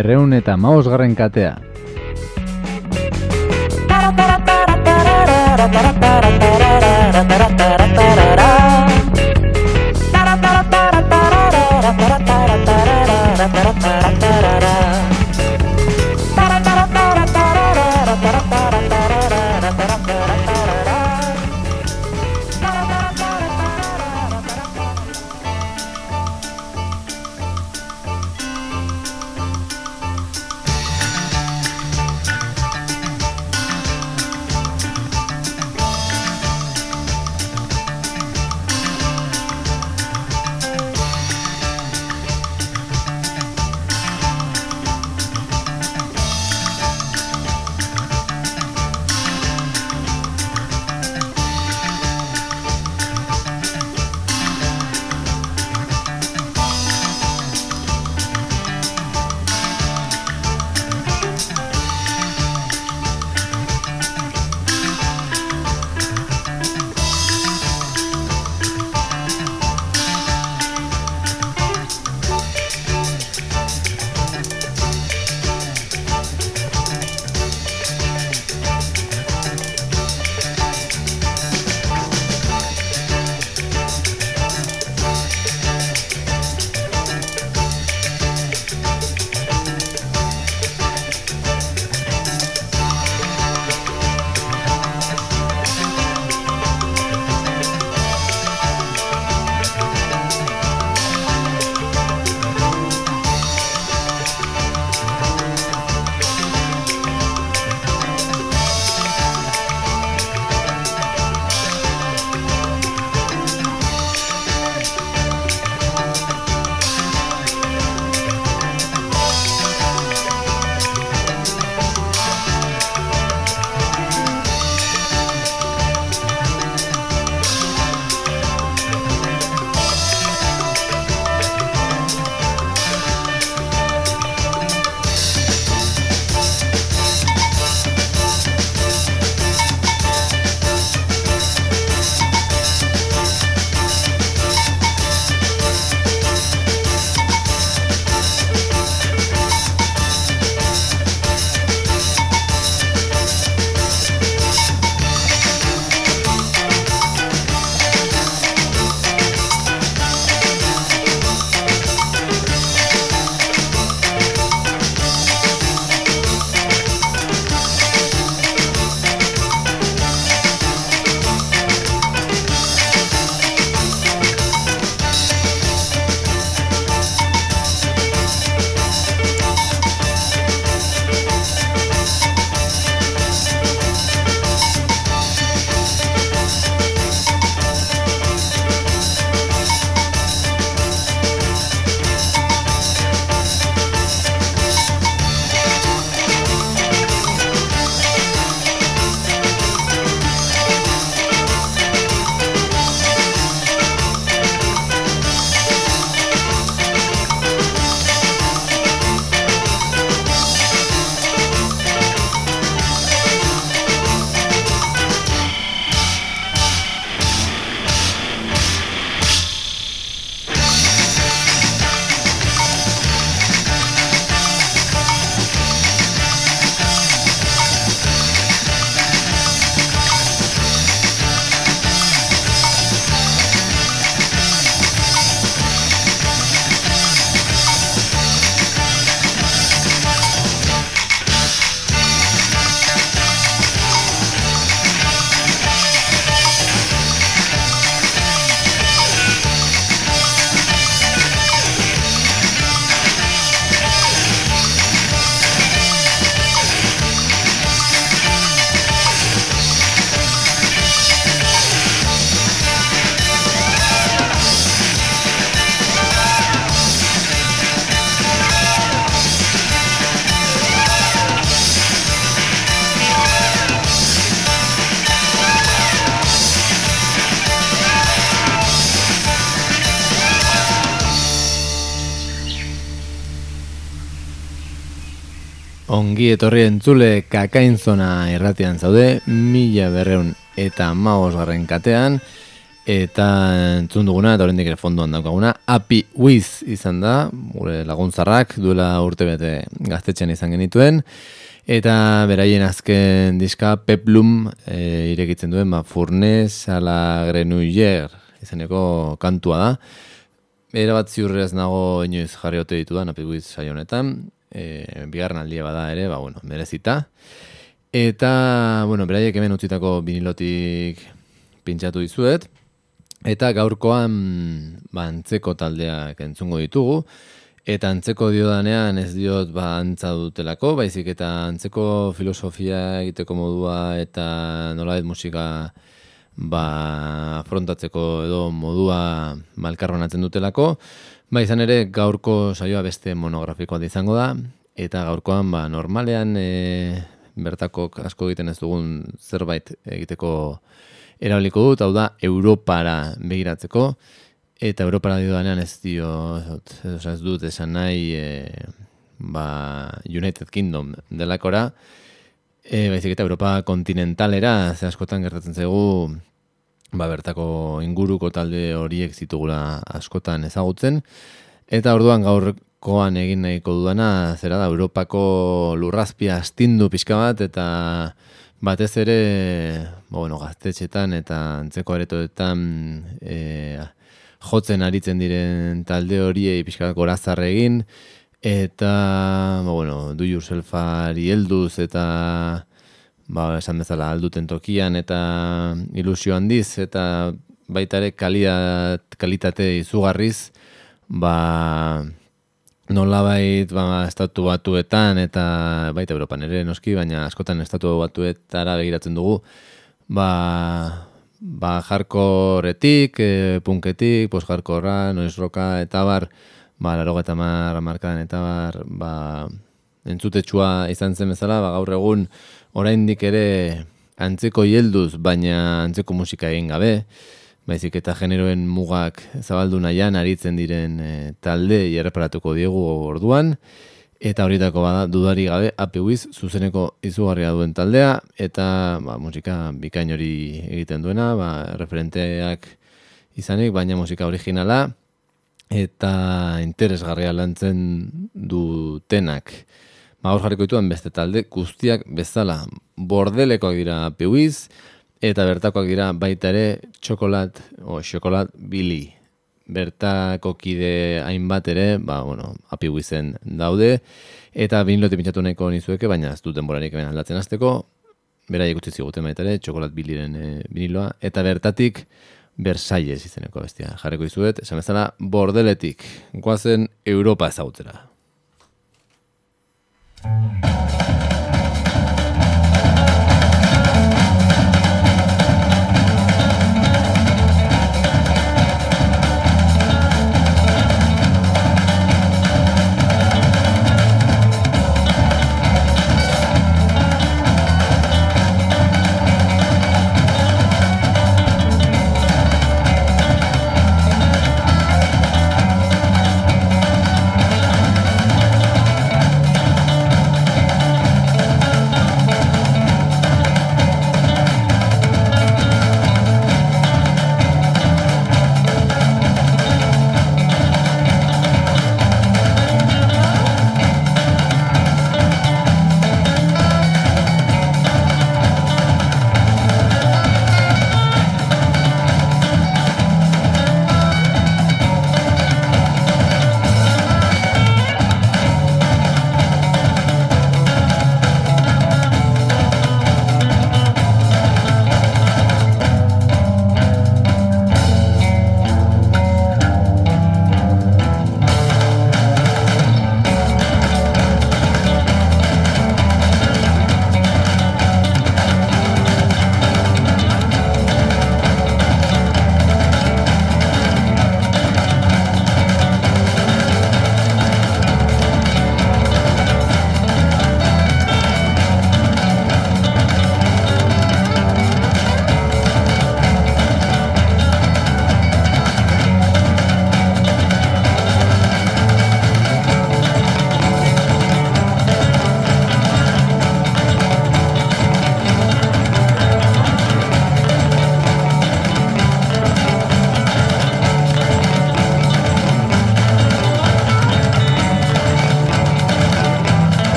berreun eta maosgarren katea. Etorri entzule kakainzona erratian zaude, mila berreun eta maos garren katean, eta entzun duguna, eta horrendik ere fondoan daukaguna, Happy Wiz izan da, gure laguntzarrak duela urte bete gaztetxean izan genituen, eta beraien azken diska Peplum e, irekitzen duen, ba, Furnez ala Grenuyer izaneko kantua da. Era bat ziurrez nago inoiz jarri ote ditu da, Happy Wiz saionetan, e, bigarren aldia bada ere, ba, bueno, merezita. Eta, bueno, beraiek hemen utzitako binilotik pintxatu dizuet, Eta gaurkoan ba, antzeko taldeak entzungo ditugu, eta antzeko diodanean ez diot ba, antza dutelako, baizik eta antzeko filosofia egiteko modua eta nolabait musika ba, frontatzeko edo modua malkarronatzen dutelako, ba, izan ere gaurko saioa beste monografikoa izango da, eta gaurkoan ba, normalean e, bertako asko egiten ez dugun zerbait egiteko erabiliko dut, hau da, Europara begiratzeko, eta Europara dio danean ez dio, ez dut esan nahi, e, ba, United Kingdom delakora, e, baizik eta Europa kontinentalera, ze askotan gertatzen zaigu, ba, bertako inguruko talde horiek zitugula askotan ezagutzen, eta orduan gaurkoan egin nahiko dudana, zera da, Europako lurrazpia astindu pixka bat, eta batez ere, ba, bueno, gaztetxetan eta antzeko aretoetan e, jotzen aritzen diren talde horiei pixka gorazarre egin, eta, ba, bueno, du yourselfari helduz eta ba, esan bezala alduten tokian eta ilusio handiz eta baita ere kalitate izugarriz ba, nolabait ba, estatu batuetan eta baita Europan ere noski, baina askotan estatu batuetara begiratzen dugu, ba, ba jarkoretik, e, punketik, post-jarkorra, noiz roka, eta bar, ba, laro eta mar, markadan, eta bar, ba, entzutetsua izan zen bezala, ba, gaur egun, oraindik ere antzeko hielduz, baina antzeko musika egin gabe, baizik eta generoen mugak zabaldu nahian aritzen diren e, talde erreparatuko diegu orduan, eta horietako bada dudari gabe apiuiz zuzeneko izugarria duen taldea, eta ba, musika bikain hori egiten duena, ba, referenteak izanik, baina musika originala, eta interesgarria lantzen dutenak. Hor jarriko dituen beste talde, guztiak bezala bordelekoak dira apiuiz, Eta bertakoak dira baita ere txokolat o xokolat bili. Bertako kide hainbat ere, ba, bueno, api guizen daude. Eta binilote pintxatu nahiko nizueke, baina ez duten borarik hemen aldatzen azteko. Bera ikutzi ziguten baita ere, txokolat biliren e, biniloa. Eta bertatik, Versailles izeneko bestia. Jarreko izuet, esan bezala, bordeletik. Guazen Europa ezautzera.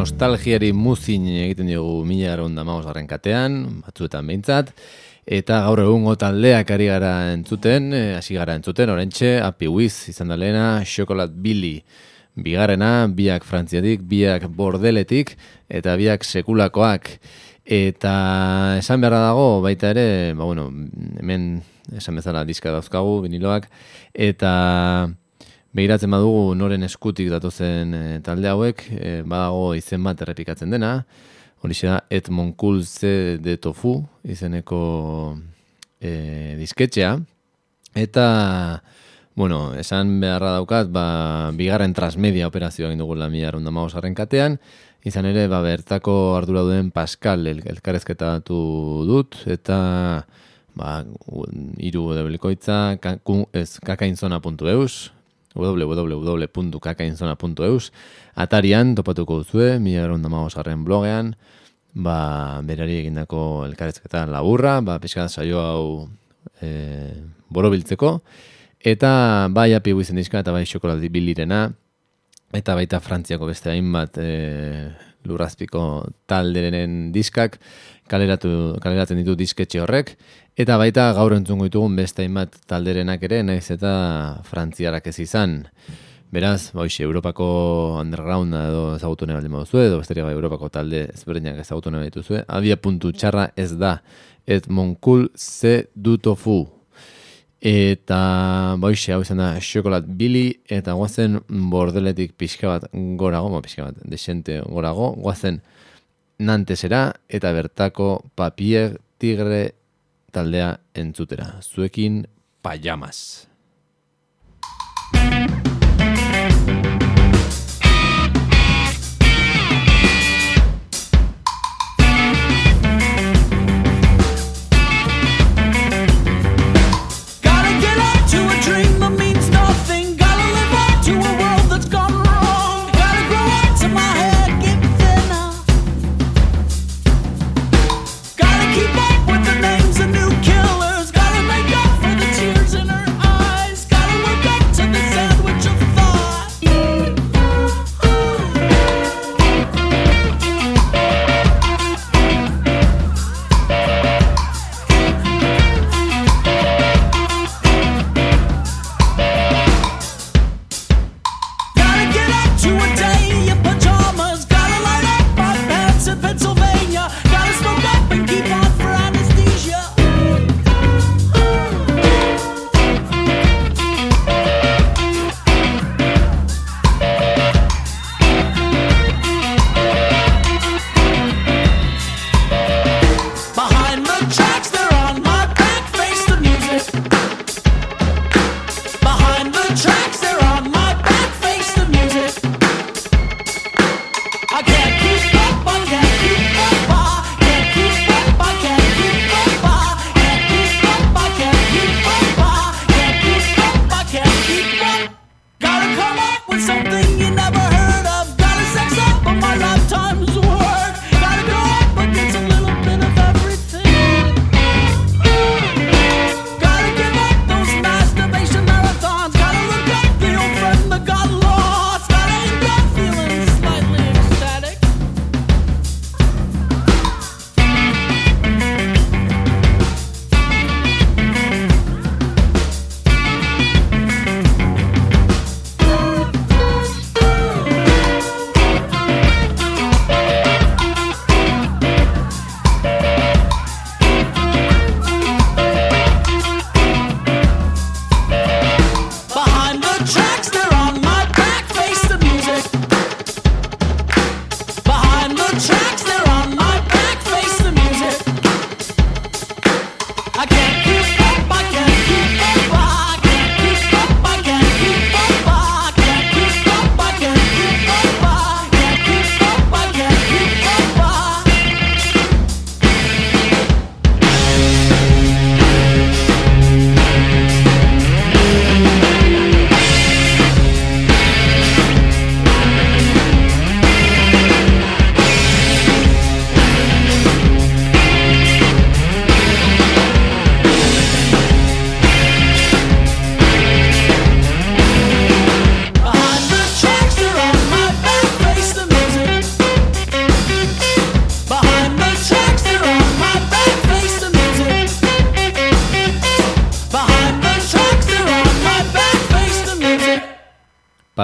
Nostalgiari muzin egiten diogu mila gara onda katean, batzuetan behintzat, eta gaur egun taldeak ari gara entzuten, eh, hasi gara entzuten, orentxe, Happy Wiz izan da lehena, Chocolate Billy, bigarrena, biak frantziatik, biak bordeletik, eta biak sekulakoak, eta esan beharra dago, baita ere, ba bueno, hemen esan bezala diska dauzkagu, viniloak, eta behiratzen badugu noren eskutik datozen e, talde hauek, e, badago izen bat errepikatzen dena, hori da Edmond Kulze de Tofu, izeneko e, disketxea, eta, bueno, esan beharra daukat, ba, bigarren transmedia operazioa egin dugu lamia arrunda katean, izan ere, ba, bertako ardura duen Pascal el, elkarrezketa dut, eta ba, iru debelikoitza, kakainzona.eus, www.kakainzona.eus atarian topatuko duzue, mila eron garren blogean, ba, berari egindako elkarezketa laburra, ba, pixka saio hau e, borobiltzeko, eta bai api guizen dizka, eta bai xokolaldi bilirena, eta baita frantziako beste hainbat e, lurrazpiko talderen diskak, kaleratu, kaleratzen ditu disketxe horrek, Eta baita gaur entzungo ditugun beste hainbat talderenak ere, naiz eta frantziarak ez izan. Beraz, boixe, Europako underground edo ezagutu nahi baldin baduzue, edo besteria bai Europako talde ezberdinak ezagutu nahi dituzue. Abia puntu txarra ez da, et monkul ze dutofu. Eta boixe, hau izan da, xokolat bili, eta guazen bordeletik pixka bat gorago, mo pixka bat, desente gorago, guazen nantesera, eta bertako papier tigre taldea entzutera. Zuekin pajamas.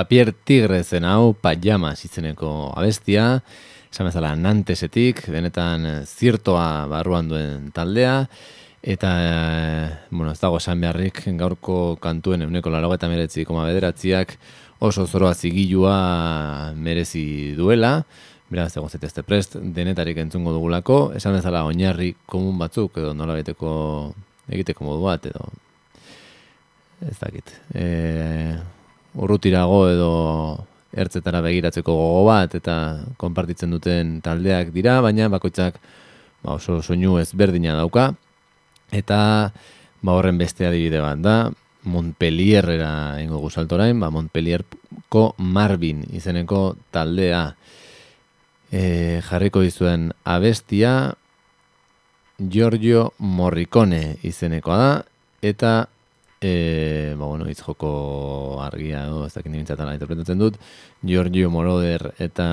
Papier tigre zen hau, pajamas izeneko abestia, esan bezala nantesetik, benetan zirtoa barruan duen taldea, eta, bueno, ez dago esan beharrik gaurko kantuen euneko laro eta meretzi koma bederatziak oso zoroa zigilua merezi duela, beraz egon zetezte prest, denetarik entzungo dugulako, esan bezala oinarri komun batzuk, edo nola egiteko modu bat, edo. Ez dakit. E, urrutirago edo ertzetara begiratzeko gogo bat eta konpartitzen duten taldeak dira, baina bakoitzak ba, oso soinu ezberdina dauka. Eta ba, horren beste adibide bat da, Montpellierrera ingo guzaltorain, ba, Montpellierko Marvin izeneko taldea e, jarriko dizuen abestia Giorgio Morricone izenekoa da, eta e, ba, bueno, itz joko argia, no? ez dakit nibintzatala interpretatzen dut, Giorgio Moroder eta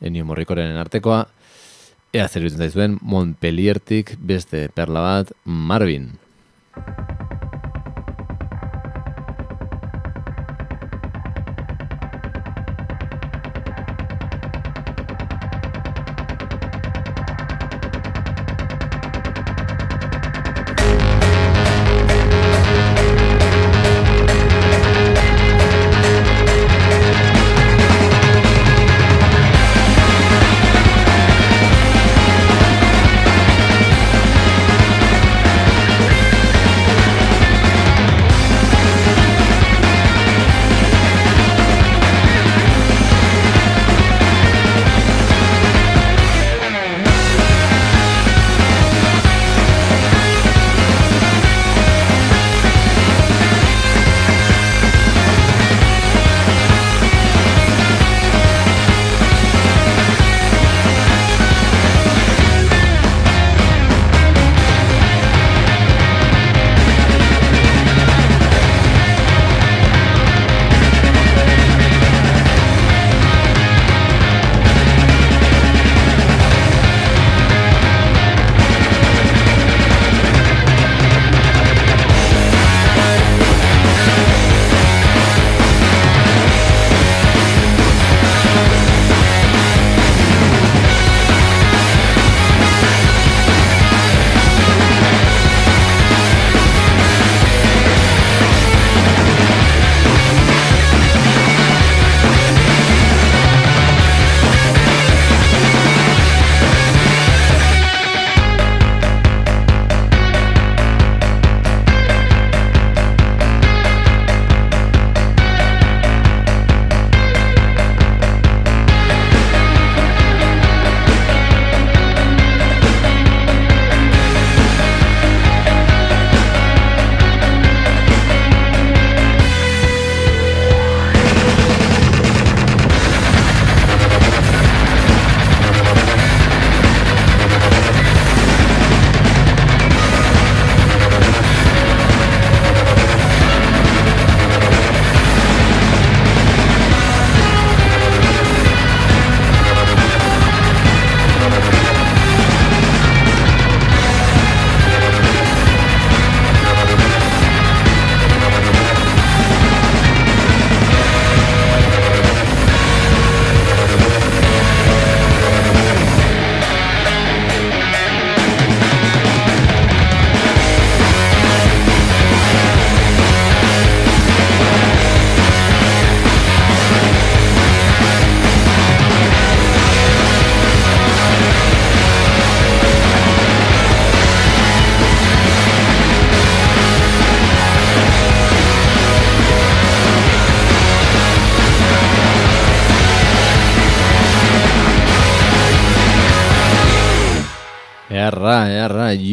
Ennio Morrikoren artekoa, ea zer zaizuen, Montpelliertik beste perla bat, Marvin.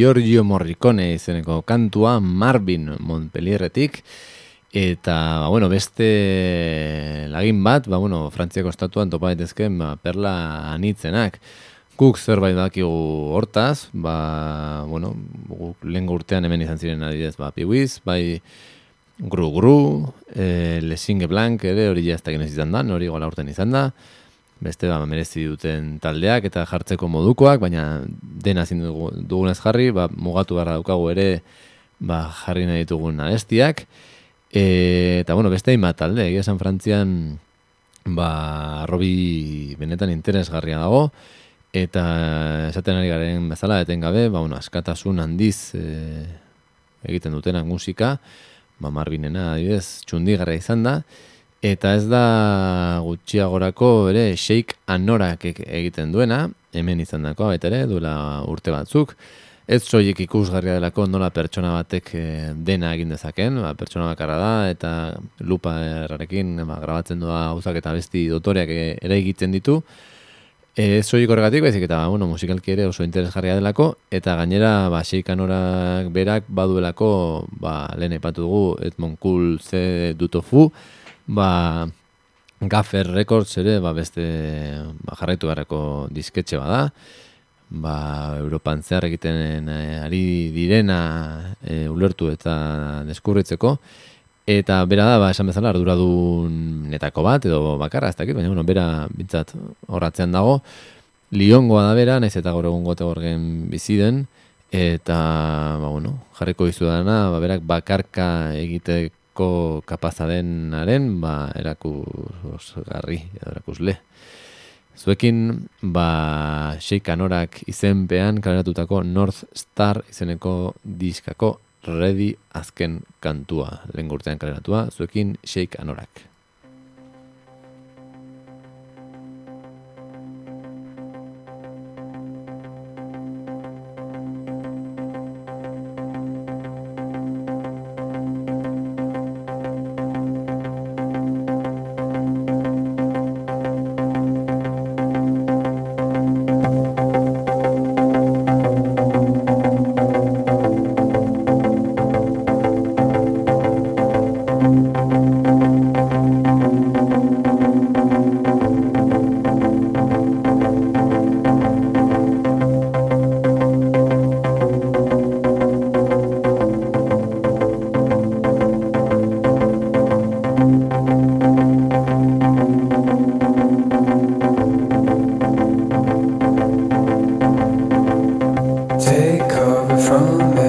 Giorgio Morricone izeneko kantua Marvin Montpellierretik eta ba, bueno, beste lagin bat, ba, bueno, Frantziako estatuan topa daitezken ba, perla anitzenak. Guk zerbait dakigu hortaz, ba, bueno, lehen urtean hemen izan ziren adidez, ba, piwiz, bai gru gru, e, lesinge blank, ere hori jaztak izan da, hori gola urten izan da, beste ba, merezi duten taldeak eta jartzeko modukoak, baina dena zin dugunez jarri, ba, mugatu barra daukagu ere ba, jarri nahi ditugun abestiak. E, eta, bueno, beste ima talde, egia esan frantzian, ba, robi benetan interesgarria dago, eta esaten ari garen bezala, etengabe, ba, bueno, askatasun handiz e, egiten dutenak musika, ba, marbinena, adibidez, txundigarra izan da, eta ez da gutxiagorako ere shake anorak egiten duena, hemen izan dako, ere, duela urte batzuk, ez soilik ikusgarria delako nola pertsona batek eh, dena egin dezaken, ba, pertsona bakarra da, eta lupa errarekin ba, grabatzen doa gauzak eta besti dotoreak eh, ere egiten ditu. Ez soilik horregatik, baizik eta bueno, musikalki ere oso interesgarria delako, eta gainera ba, seikanorak berak baduelako ba, lehen epatu dugu Edmond Cool ze dutofu, ba, Gaffer Records ere ba, beste ba, jarraitu garrako disketxe bada, ba, Europan zehar egiten eh, ari direna e, ulertu eta deskurritzeko. Eta bera da, ba, esan bezala, arduradun netako bat, edo bakarra, ez dakit, baina, bueno, bera bintzat horratzean dago. Liongoa da bera, naiz eta gaur egun gote gorgen biziden, eta, ba, bueno, jarriko izu dana, ba, berak bakarka egiteko kapazadenaren, ba, erakus garri, erakus le. Zuekin, ba, Sheikanorak izenpean kaleratutako North Star izeneko diskako Ready azken kantua. Lehen gurtean kaleratua, zuekin Sheikanorak. recover from it.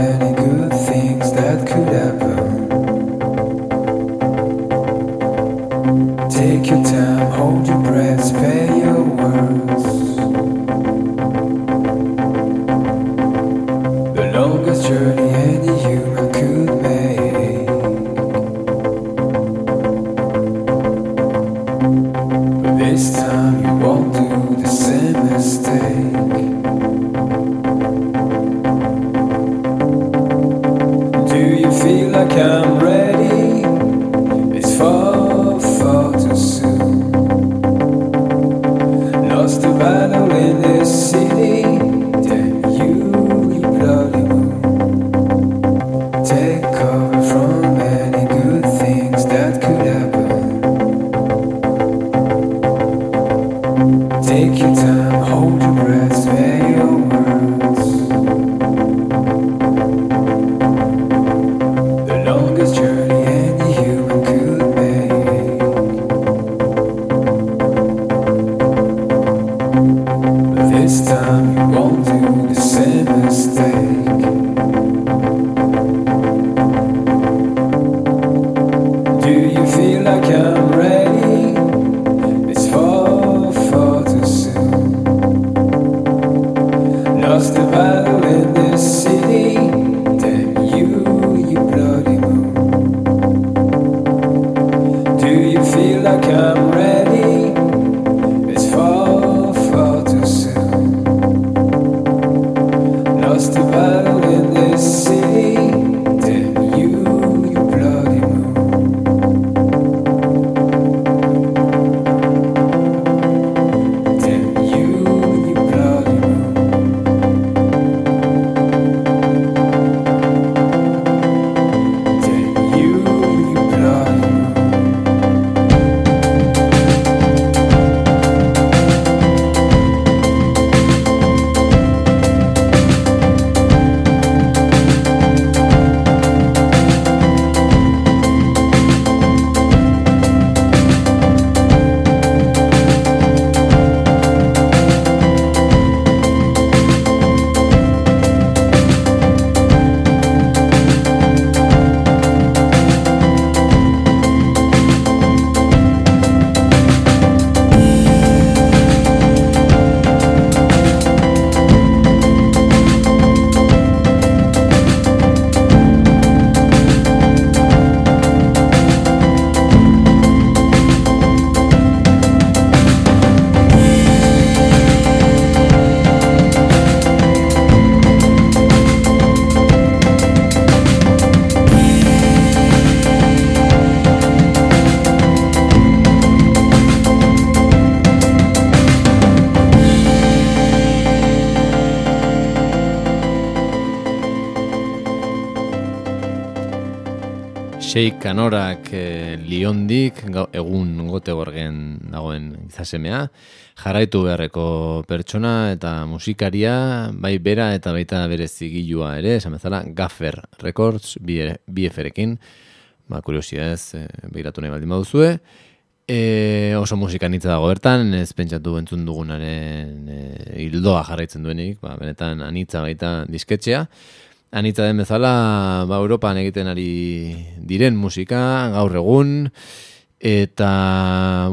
Sheik Kanorak e, Liondik egun gote gorgen dagoen izasemea jarraitu beharreko pertsona eta musikaria bai bera eta baita bere zigilua ere esan bezala Gaffer Records BF-erekin ba, kuriosia ez e, behiratu nahi baldin baduzue. E, oso musika nitza dago bertan ez pentsatu entzun dugunaren hildoa jarraitzen duenik ba, benetan anitza baita disketxea anitza den bezala, ba, Europan egiten ari diren musika, gaur egun, eta,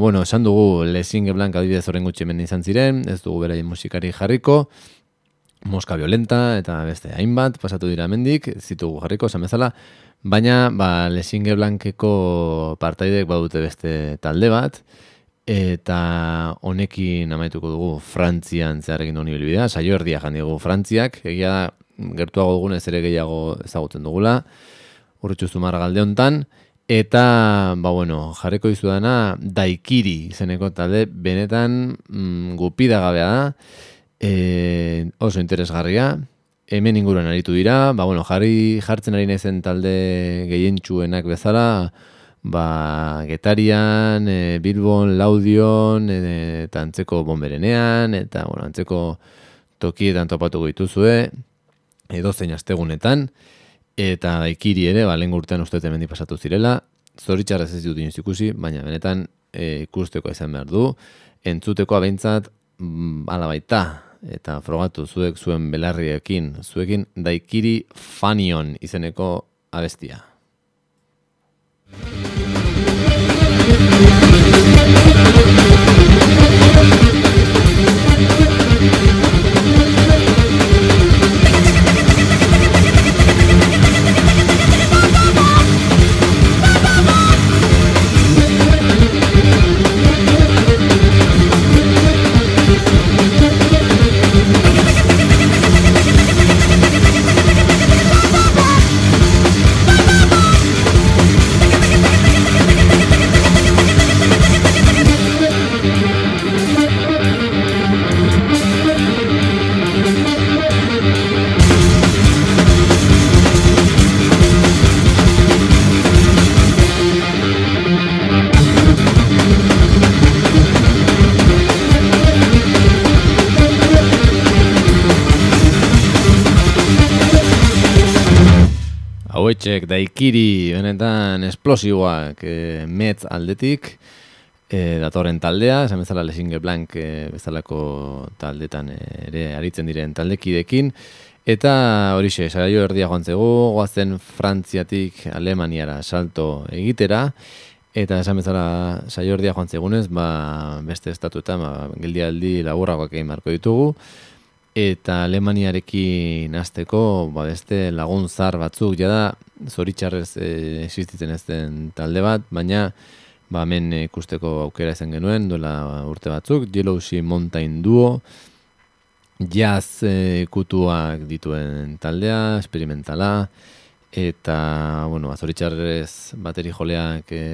bueno, esan dugu, Lesinge Blanca adibidez horren gutxi hemen izan ziren, ez dugu bere musikari jarriko, Moska Violenta, eta beste hainbat, pasatu dira mendik, zitugu jarriko, esan bezala, baina, ba, Lesinge Blankeko partaidek badute beste talde bat, eta honekin amaituko dugu Frantzian zehar egin duen bilbidea, saio erdia jandigu Frantziak, egia da, gertuago dugun ez ere gehiago ezagutzen dugula, urritxu zumar galde hontan, eta, ba bueno, jarriko izu dana, daikiri izeneko talde, benetan mm, gupida gabea da, e, oso interesgarria, hemen inguruan aritu dira, ba bueno, jarri jartzen ari naizen talde gehientsuenak bezala, ba, Getarian, e, Bilbon, Laudion, e, eta antzeko bomberenean, eta bueno, antzeko tokietan topatu dituzue, edo zein astegunetan, eta daikiri ere, ba, lehen urtean uste hemendi pasatu zirela, zoritxarrez ez dut inoz ikusi, baina benetan e, ikusteko izan behar du, entzuteko abentzat, mm, ala baita, eta frogatu zuek zuen belarriekin, zuekin daikiri fanion izeneko abestia. Hauetxek daikiri benetan esplosiboak e, metz aldetik e, datorren taldea, esan bezala Lesinge Blank e, bezalako taldetan ere aritzen diren taldekidekin. Eta horixe, saio erdia joan zegu goazen Frantziatik Alemaniara salto egitera. Eta esan bezala saio erdia joan zegunez ba, beste estatuetan ba, gildialdi laburrakoak egin marko ditugu eta Alemaniarekin hasteko ba beste lagun zar batzuk. Jada zoritxarrez e, existitzen ez den talde bat, baina ba hemen ikusteko aukera izan genuen duela urte batzuk, Yellow Sea Mountain Duo jazz e, kutuak dituen taldea, experimentala eta bueno, ba, zoritxarrez bateri joleak e,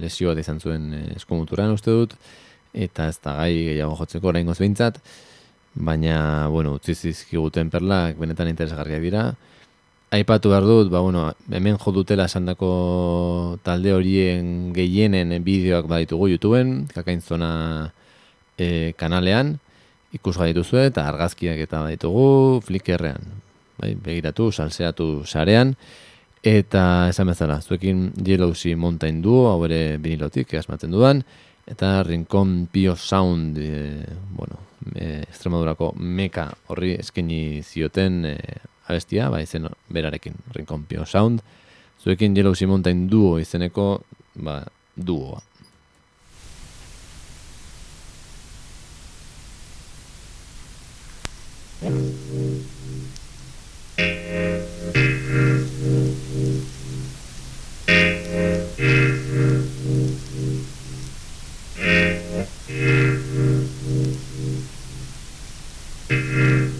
lesio izan zuen eskumuturan uste dut. Eta ez da gai gehiago jotzeko oraingoz behintzat, baina, bueno, utzi zizkiguten perlak benetan interesgarriak dira. Aipatu behar dut, ba, bueno, hemen jo dutela esandako talde horien gehienen bideoak baditugu YouTubeen, kakain zona e, kanalean, ikusga dituzue eta argazkiak eta baditugu flikerrean. Bai, begiratu, salseatu sarean, eta esan bezala, zuekin Yellow Sea Mountain du, hau ere vinilotik, asmatzen dudan, eta Rincon Pio Sound, e, bueno, e, Extremadurako meka horri eskaini zioten e, abestia, ba izen berarekin, Rincon Pio Sound, zuekin Yellow Sea Mountain duo izeneko, ba, duoa. Thank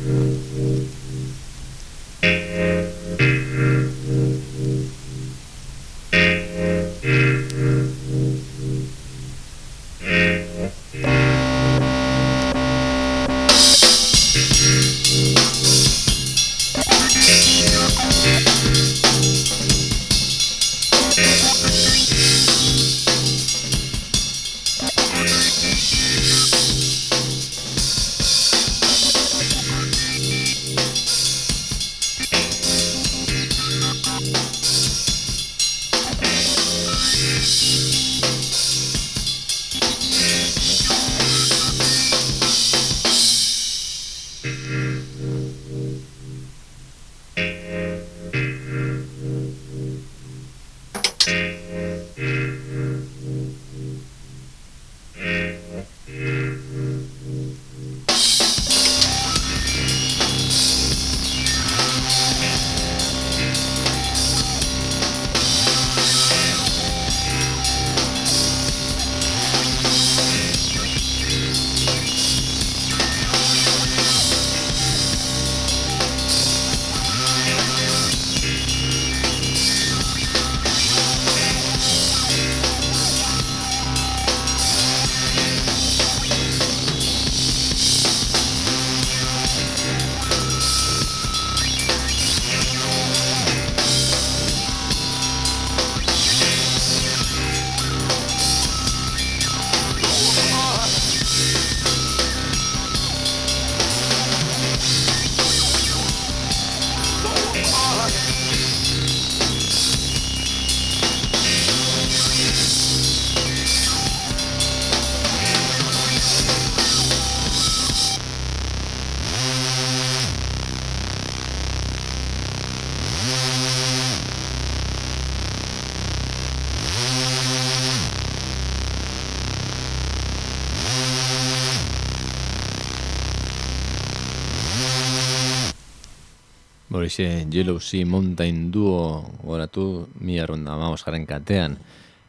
Borixe, Yellow Sea Mountain Duo goratu mi arrunda jaren katean.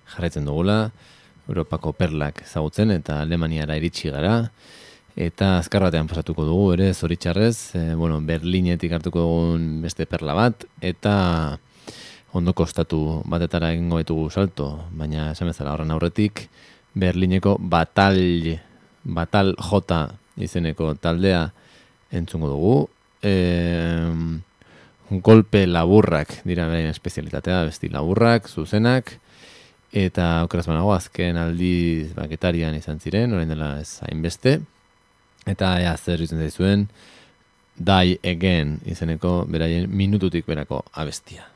Jarraitzen dugula, Europako perlak ezagutzen eta Alemaniara iritsi gara, eta azkar batean pasatuko dugu ere zoritxarrez, e, bueno, Berlinetik hartuko dugun beste perla bat, eta ondo kostatu batetara egingo ditugu salto, baina esan bezala horren aurretik, Berlineko Batal, Batal J izeneko taldea entzungo dugu, e, golpe laburrak dira behin espezialitatea, besti laburrak, zuzenak, eta okeraz banago azken aldiz baketarian izan ziren, orain dela ez hainbeste, eta ea zer izan zaizuen, Die Again izeneko beraien minututik berako abestia.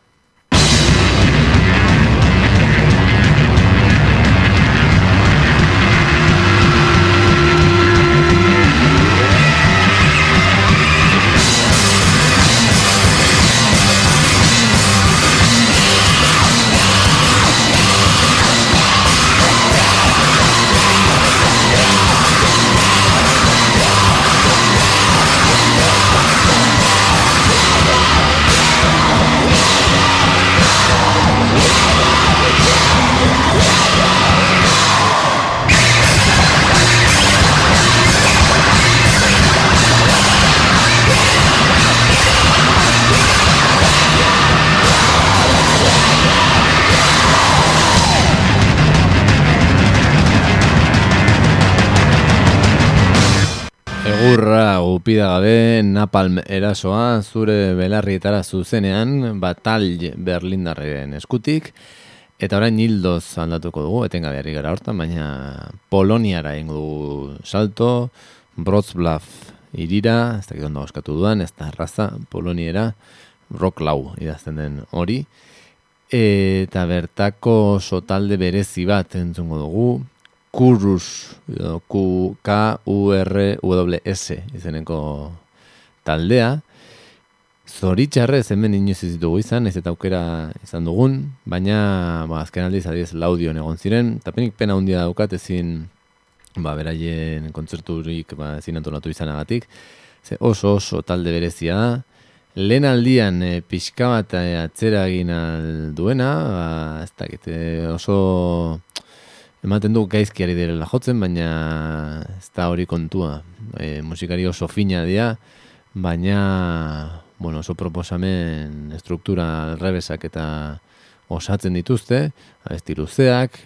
Egurra upida gabe Napalm erasoa zure belarrietara zuzenean batal Berlindarren eskutik. Eta orain hildoz aldatuko dugu etengabe gara hortan baina Poloniara ingo dugu salto. Wroclaw irira ez dakit ondo oskatu duan ez da raza Poloniera Rocklau idazten den hori. Eta bertako sotalde berezi bat entzungo dugu Kurus, Q-K-U-R-W-S izeneko taldea. Zoritxarrez hemen inoiz ez ditugu izan, ez eta aukera izan dugun, baina ba, azken aldiz adiez laudio egon ziren, eta penik pena hundia daukat ezin ba, beraien kontzerturik ba, ezin antolatu izanagatik. Ze oso oso talde berezia da. Lehen aldian e, pixka bat eh, atzera egin duena, ba, ez dakit, eh, oso ematen du gaizkiari direla jotzen, baina ez da hori kontua. E, musikari oso fina dira, baina bueno, oso proposamen struktura rebesak eta osatzen dituzte, abesti luzeak,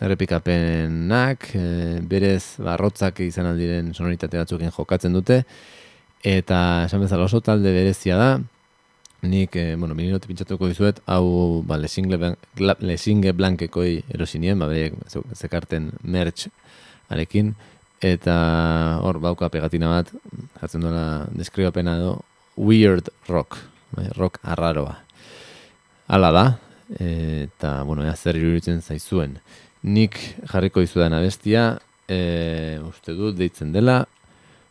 errepikapenak, e, berez barrotzak izan aldiren sonoritate batzukin jokatzen dute, eta esan bezala oso talde berezia da, Nik, eh, bueno, mininote pintzatuko dizuet, hau, ba, lesinge, lesinge blankekoi erosinien, ba, zekarten merch arekin, eta hor, bauka pegatina bat, jatzen duela deskribapena edo, weird rock, bai, rock arraroa. Hala da, eta, bueno, ea zer iruritzen zaizuen. Nik jarriko dizudan abestia, e, uste dut, deitzen dela,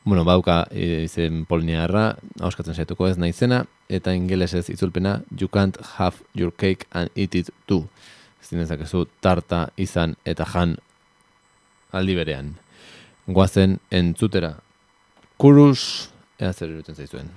bueno, bauka e, izen polniarra, hauskatzen saituko ez naizena, eta ingelesez itzulpena, you can't have your cake and eat it too. Zinezak ezu tarta izan eta jan aldi berean. Guazen entzutera. Kurus, ea zer zaizuen.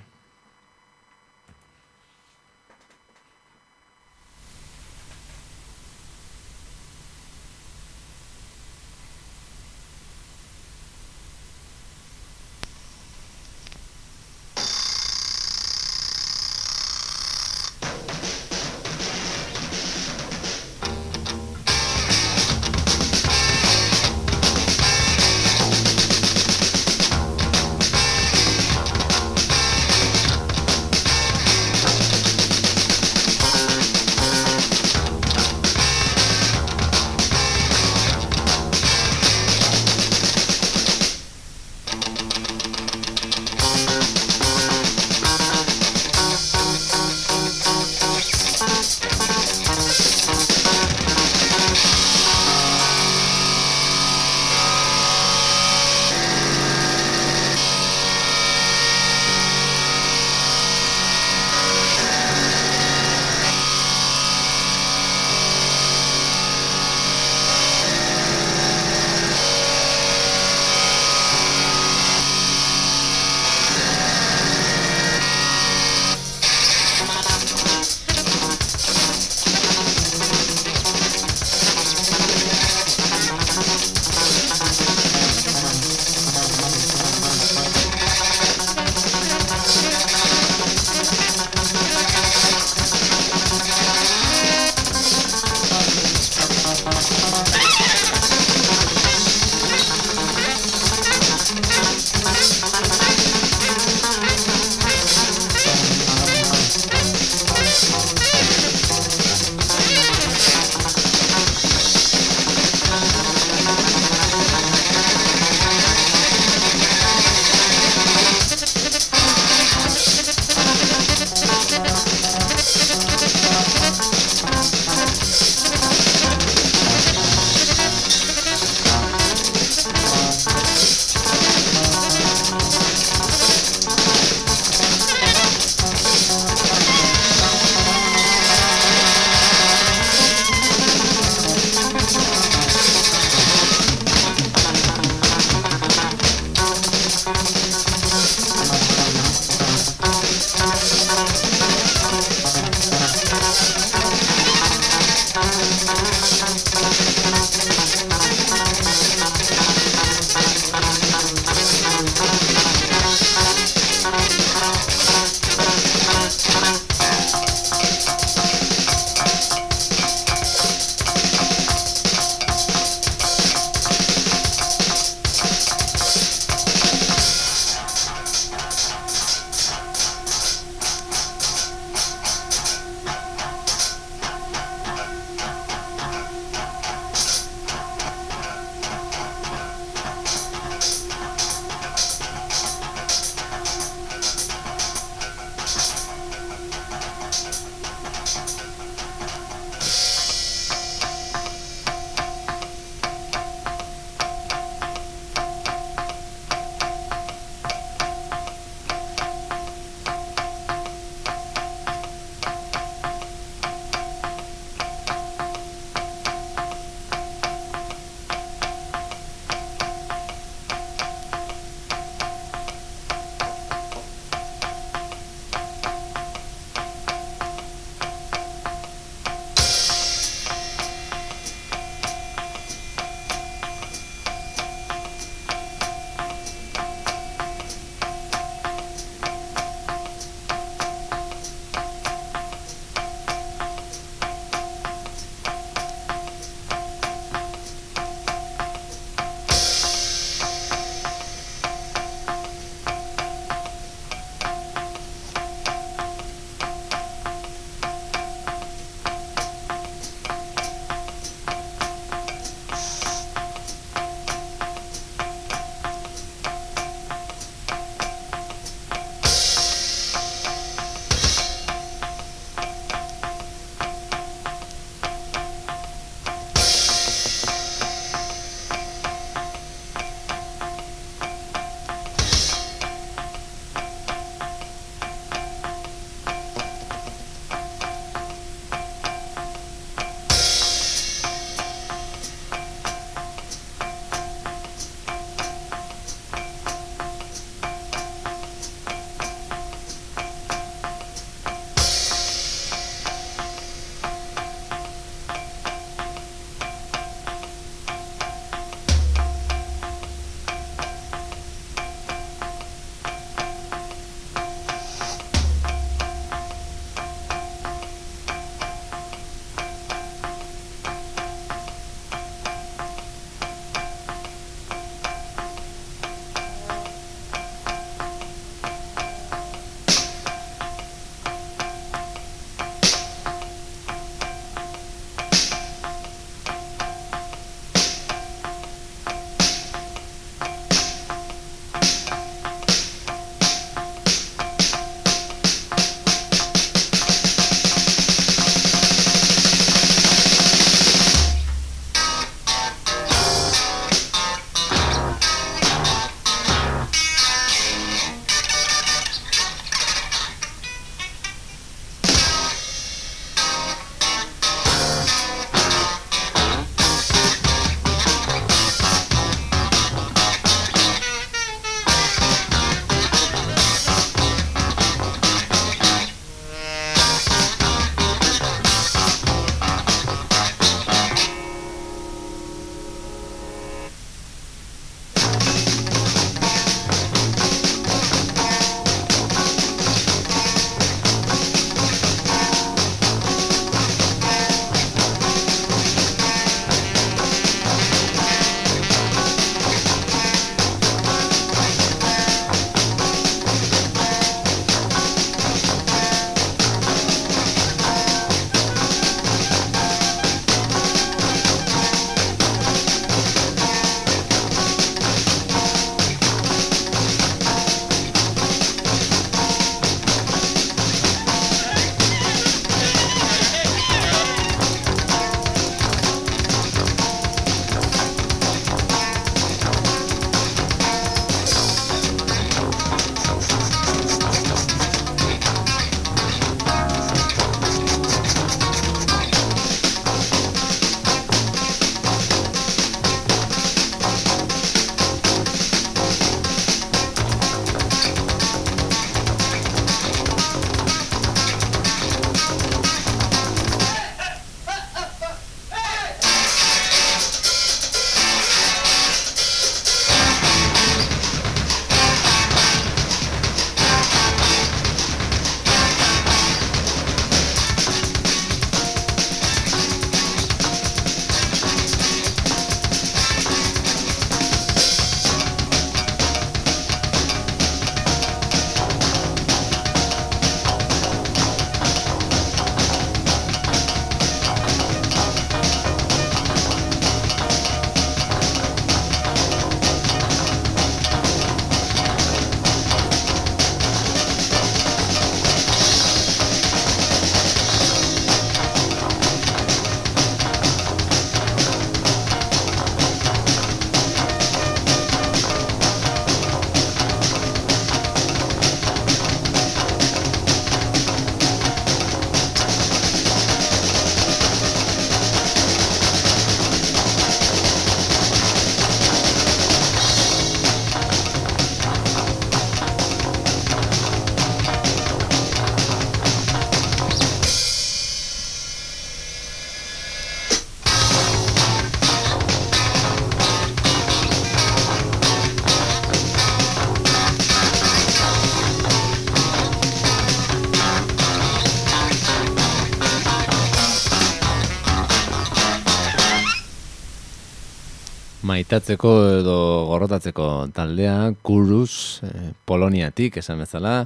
Maitatzeko edo gorrotatzeko taldea, Kurus, eh, Poloniatik, esan bezala,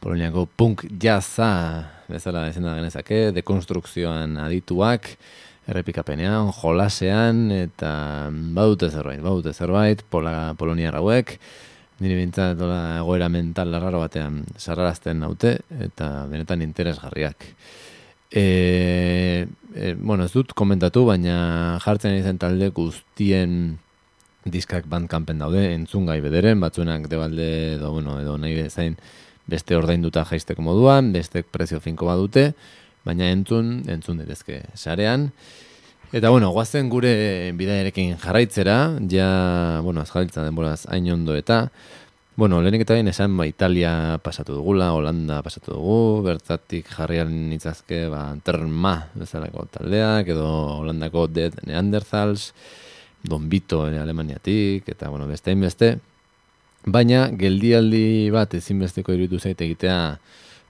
Poloniako punk jazza, bezala da genezake, dekonstrukzioan adituak, errepikapenean, jolasean, eta badute zerbait, badute zerbait, pola, Polonia rauek, nire bintzat egoera mental larraro batean sarrarazten naute, eta benetan interesgarriak. E, e, bueno, ez dut komentatu, baina jartzen izan talde guztien diskak bandkampen daude, entzun gai bederen, batzuenak debalde edo, bueno, edo nahi bezain beste ordainduta jaisteko moduan, beste prezio finko badute, baina entzun, entzun ditezke sarean. Eta bueno, guazen gure bidaiarekin jarraitzera, ja, bueno, azkalitza denboraz hain ondo eta, Bueno, lehenik eta esan ba, Italia pasatu dugula, Holanda pasatu dugu, bertatik jarrian nitzazke ba, terma bezalako taldeak, edo Holandako Dead Neanderthals, Don Bito Alemaniatik, eta bueno, beste beste. Baina, geldialdi bat ezinbesteko iruditu zait egitea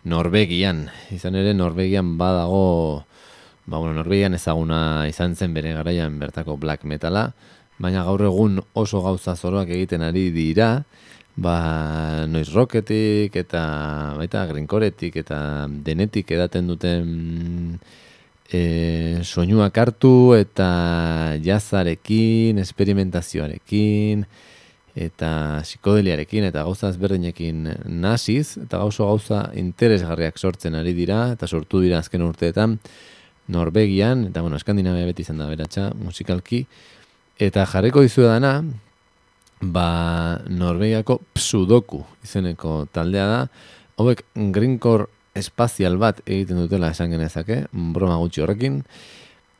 Norvegian. Izan ere, Norvegian badago, ba, bueno, Norvegian ezaguna izan zen bere garaian bertako black metala, baina gaur egun oso gauza zoroak egiten ari dira, ba, noiz roketik eta baita grinkoretik eta denetik edaten duten e, soinuak hartu eta jazarekin, esperimentazioarekin eta psikodeliarekin eta gauza ezberdinekin nasiz eta gauzo gauza interesgarriak sortzen ari dira eta sortu dira azken urteetan Norvegian, eta bueno, Eskandinavia beti izan da beratxa, musikalki, eta jarriko dizu dana, ba, Norvegiako psudoku izeneko taldea da. Hauek grinkor espazial bat egiten dutela esan genezake, broma gutxi horrekin.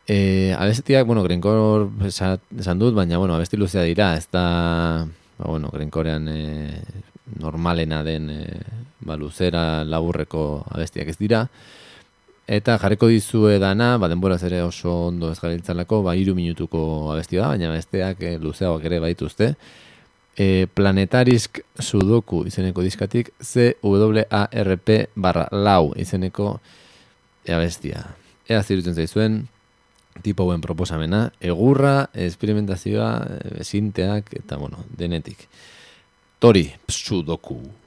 E, abestiak, bueno, grinkor esan dut, baina, bueno, abesti luzea dira, ez da, ba, bueno, grinkorean e, normalena den e, ba, luzera laburreko abestiak ez dira. Eta jarriko dizue dana, ba, denboraz ere oso ondo ez gabiltzalako, ba, iru minutuko abestia da, baina besteak e, luzeagoak ere baituzte e, planetarisk sudoku izeneko diskatik CWARP barra lau izeneko ea bestia. Ea zirutzen zaizuen, tipo buen proposamena, egurra, experimentazioa, esinteak, eta bueno, denetik. Tori, sudoku.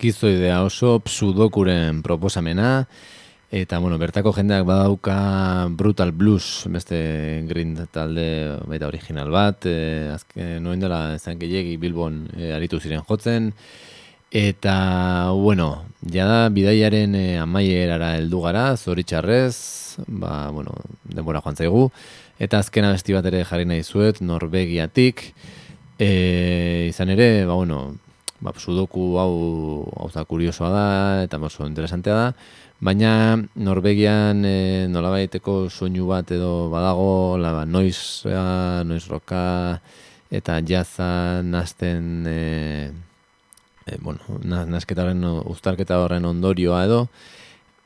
Eskizoidea oso psudokuren proposamena, eta, bueno, bertako jendeak badauka Brutal Blues, beste green talde baita original bat, e, azken noen dela ezan Bilbon e, aritu ziren jotzen, eta, bueno, jada bidaiaren e, amaierara heldu gara, zoritxarrez, ba, bueno, denbora joan zaigu, eta azken abesti bat ere jarri nahi zuet, Norvegiatik, e, izan ere, ba, bueno, ba, sudoku hau hau kuriosoa da eta oso interesantea da, baina Norvegian e, nolabaiteko soinu bat edo badago, la noiz, noiz roka eta jazza nazten e, e, bueno, nazketaren ustarketa horren ondorioa edo.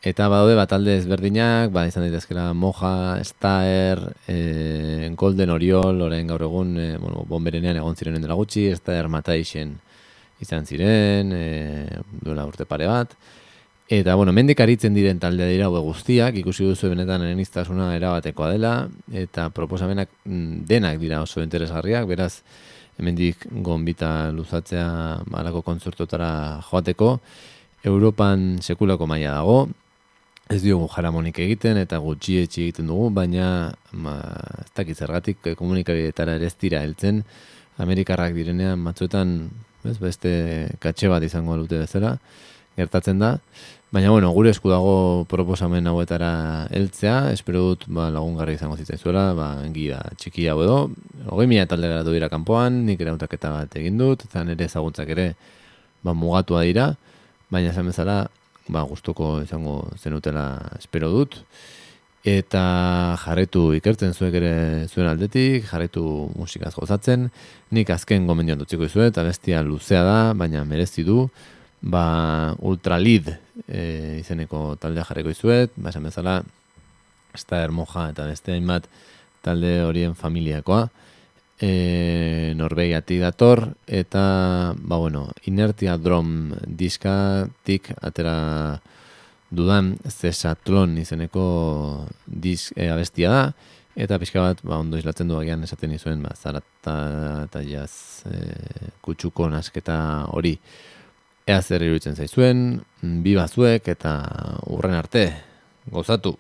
Eta badaude bat alde ezberdinak, ba, izan daitezkela Moja, Staer, e, Golden Oriol, orain gaur egun, e, bueno, bomberenean egon ziren dela gutxi, Staer Mataixen, izan ziren, e, duela urte pare bat. Eta, bueno, mendik aritzen diren talde dira hau guztiak, ikusi duzu benetan ereniztasuna erabatekoa dela, eta proposamenak mm, denak dira oso interesgarriak, beraz, hemendik gonbita luzatzea malako kontzertotara joateko, Europan sekulako maila dago, ez diogu jaramonik egiten eta gutxietxi egiten dugu, baina ma, ez dakit zergatik komunikabietara ere ez dira heltzen, Amerikarrak direnean matzuetan ez, beste katxe bat izango dute bezala, gertatzen da. Baina, bueno, gure esku dago proposamen hauetara heltzea, espero dut ba, lagungarri izango zitzaizuela, ba, gida txiki hau edo, hogei mila talde garatu dira kanpoan, nik ere autaketa bat egin dut, eta nire ezaguntzak ere ba, mugatua dira, baina esan bezala, ba, guztoko izango zenutela espero dut, eta jarretu ikertzen zuek ere zuen aldetik, jarretu musikaz gozatzen, nik azken gomendioan dutziko izuet, eta bestia luzea da, baina merezi du, ba, ultralid e, izeneko taldea jarreko izuet, ba, esan bezala, esta hermoja eta beste hainbat talde horien familiakoa, e, Norvegiatik dator, eta, ba, bueno, inertia drum diskatik atera dudan Zesatlon izeneko disk e, abestia da, eta pixka bat ba, ondo islatzen du agian esaten izuen ba, zarata eta jaz e, kutsuko nasketa hori. Ea zer iruditzen zaizuen, bi bazuek eta urren arte, gozatu!